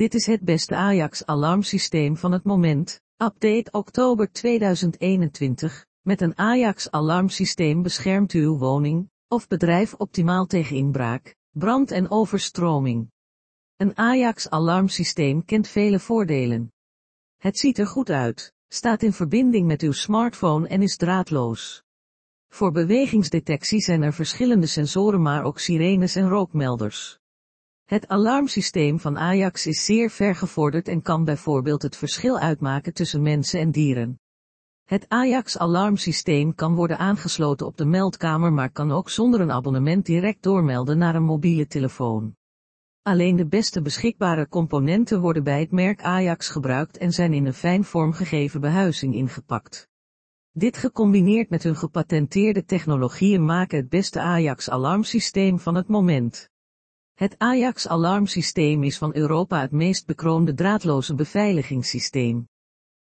Dit is het beste Ajax-alarmsysteem van het moment, update oktober 2021. Met een Ajax-alarmsysteem beschermt uw woning of bedrijf optimaal tegen inbraak, brand en overstroming. Een Ajax-alarmsysteem kent vele voordelen. Het ziet er goed uit, staat in verbinding met uw smartphone en is draadloos. Voor bewegingsdetectie zijn er verschillende sensoren maar ook sirenes en rookmelders. Het alarmsysteem van Ajax is zeer vergevorderd en kan bijvoorbeeld het verschil uitmaken tussen mensen en dieren. Het Ajax-alarmsysteem kan worden aangesloten op de meldkamer maar kan ook zonder een abonnement direct doormelden naar een mobiele telefoon. Alleen de beste beschikbare componenten worden bij het merk Ajax gebruikt en zijn in een fijn vormgegeven behuizing ingepakt. Dit gecombineerd met hun gepatenteerde technologieën maken het beste Ajax-alarmsysteem van het moment. Het Ajax-alarmsysteem is van Europa het meest bekroonde draadloze beveiligingssysteem.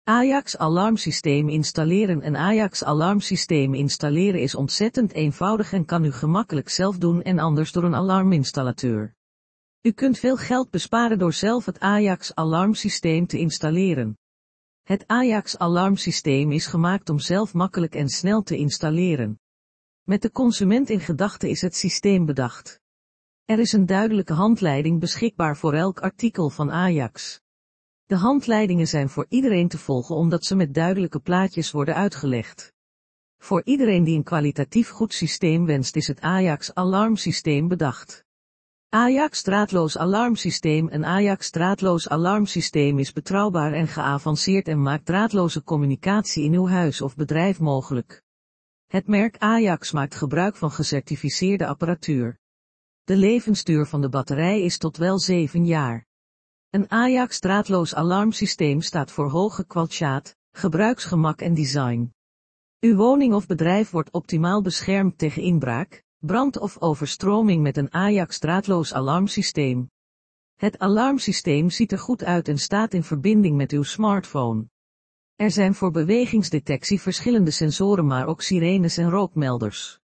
Ajax-alarmsysteem installeren Een Ajax-alarmsysteem installeren is ontzettend eenvoudig en kan u gemakkelijk zelf doen en anders door een alarminstallateur. U kunt veel geld besparen door zelf het Ajax-alarmsysteem te installeren. Het Ajax-alarmsysteem is gemaakt om zelf makkelijk en snel te installeren. Met de consument in gedachten is het systeem bedacht. Er is een duidelijke handleiding beschikbaar voor elk artikel van Ajax. De handleidingen zijn voor iedereen te volgen omdat ze met duidelijke plaatjes worden uitgelegd. Voor iedereen die een kwalitatief goed systeem wenst is het Ajax alarmsysteem bedacht. Ajax draadloos alarmsysteem Een Ajax draadloos alarmsysteem is betrouwbaar en geavanceerd en maakt draadloze communicatie in uw huis of bedrijf mogelijk. Het merk Ajax maakt gebruik van gecertificeerde apparatuur. De levensduur van de batterij is tot wel 7 jaar. Een Ajax draadloos alarmsysteem staat voor hoge kwaliteit, gebruiksgemak en design. Uw woning of bedrijf wordt optimaal beschermd tegen inbraak, brand of overstroming met een Ajax draadloos alarmsysteem. Het alarmsysteem ziet er goed uit en staat in verbinding met uw smartphone. Er zijn voor bewegingsdetectie verschillende sensoren maar ook sirenes en rookmelders.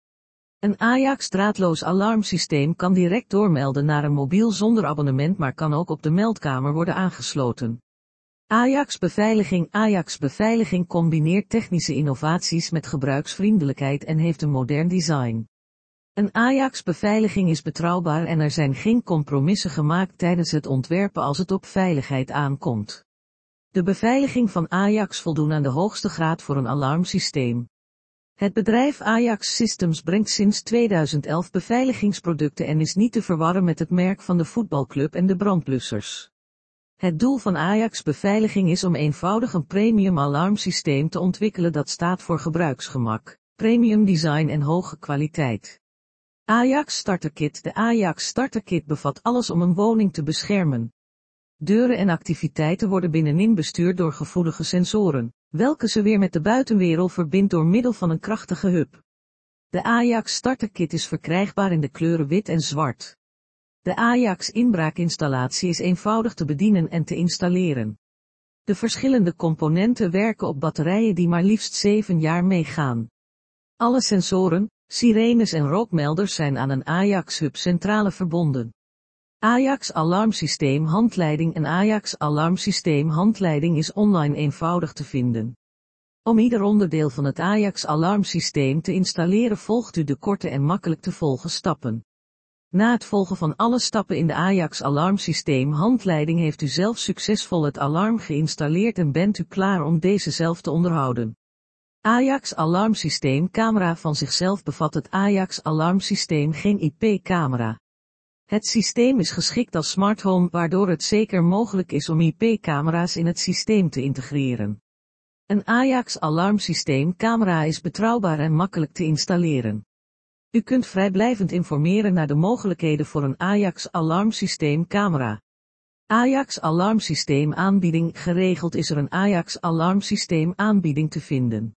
Een Ajax draadloos alarmsysteem kan direct doormelden naar een mobiel zonder abonnement maar kan ook op de meldkamer worden aangesloten. Ajax Beveiliging Ajax Beveiliging combineert technische innovaties met gebruiksvriendelijkheid en heeft een modern design. Een Ajax beveiliging is betrouwbaar en er zijn geen compromissen gemaakt tijdens het ontwerpen als het op veiligheid aankomt. De beveiliging van Ajax voldoen aan de hoogste graad voor een alarmsysteem. Het bedrijf Ajax Systems brengt sinds 2011 beveiligingsproducten en is niet te verwarren met het merk van de voetbalclub en de brandblussers. Het doel van Ajax Beveiliging is om eenvoudig een premium alarmsysteem te ontwikkelen dat staat voor gebruiksgemak, premium design en hoge kwaliteit. Ajax Starter Kit De Ajax Starter Kit bevat alles om een woning te beschermen. Deuren en activiteiten worden binnenin bestuurd door gevoelige sensoren welke ze weer met de buitenwereld verbindt door middel van een krachtige hub. De Ajax Starter Kit is verkrijgbaar in de kleuren wit en zwart. De Ajax inbraakinstallatie is eenvoudig te bedienen en te installeren. De verschillende componenten werken op batterijen die maar liefst 7 jaar meegaan. Alle sensoren, sirenes en rookmelders zijn aan een Ajax hub centrale verbonden. Ajax alarmsysteem handleiding Een Ajax alarmsysteem handleiding is online eenvoudig te vinden. Om ieder onderdeel van het Ajax alarmsysteem te installeren volgt u de korte en makkelijk te volgen stappen. Na het volgen van alle stappen in de Ajax alarmsysteem handleiding heeft u zelf succesvol het alarm geïnstalleerd en bent u klaar om deze zelf te onderhouden. Ajax alarmsysteem camera van zichzelf bevat het Ajax alarmsysteem geen IP-camera. Het systeem is geschikt als smart home waardoor het zeker mogelijk is om IP-camera's in het systeem te integreren. Een Ajax alarmsysteem camera is betrouwbaar en makkelijk te installeren. U kunt vrijblijvend informeren naar de mogelijkheden voor een Ajax alarmsysteem camera. Ajax alarmsysteem aanbieding geregeld is er een Ajax alarmsysteem aanbieding te vinden.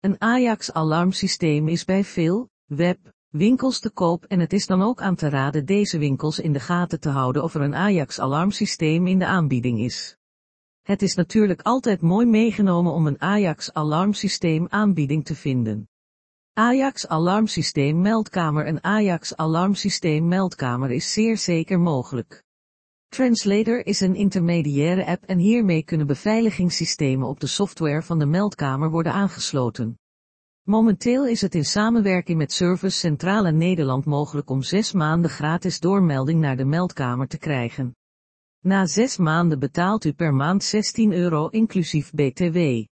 Een Ajax alarmsysteem is bij veel web winkels te koop en het is dan ook aan te raden deze winkels in de gaten te houden of er een Ajax alarmsysteem in de aanbieding is. Het is natuurlijk altijd mooi meegenomen om een Ajax alarmsysteem aanbieding te vinden. Ajax alarmsysteem meldkamer Een Ajax alarmsysteem meldkamer is zeer zeker mogelijk. Translator is een intermediaire app en hiermee kunnen beveiligingssystemen op de software van de meldkamer worden aangesloten. Momenteel is het in samenwerking met Service Centrale Nederland mogelijk om zes maanden gratis doormelding naar de meldkamer te krijgen. Na zes maanden betaalt u per maand 16 euro inclusief BTW.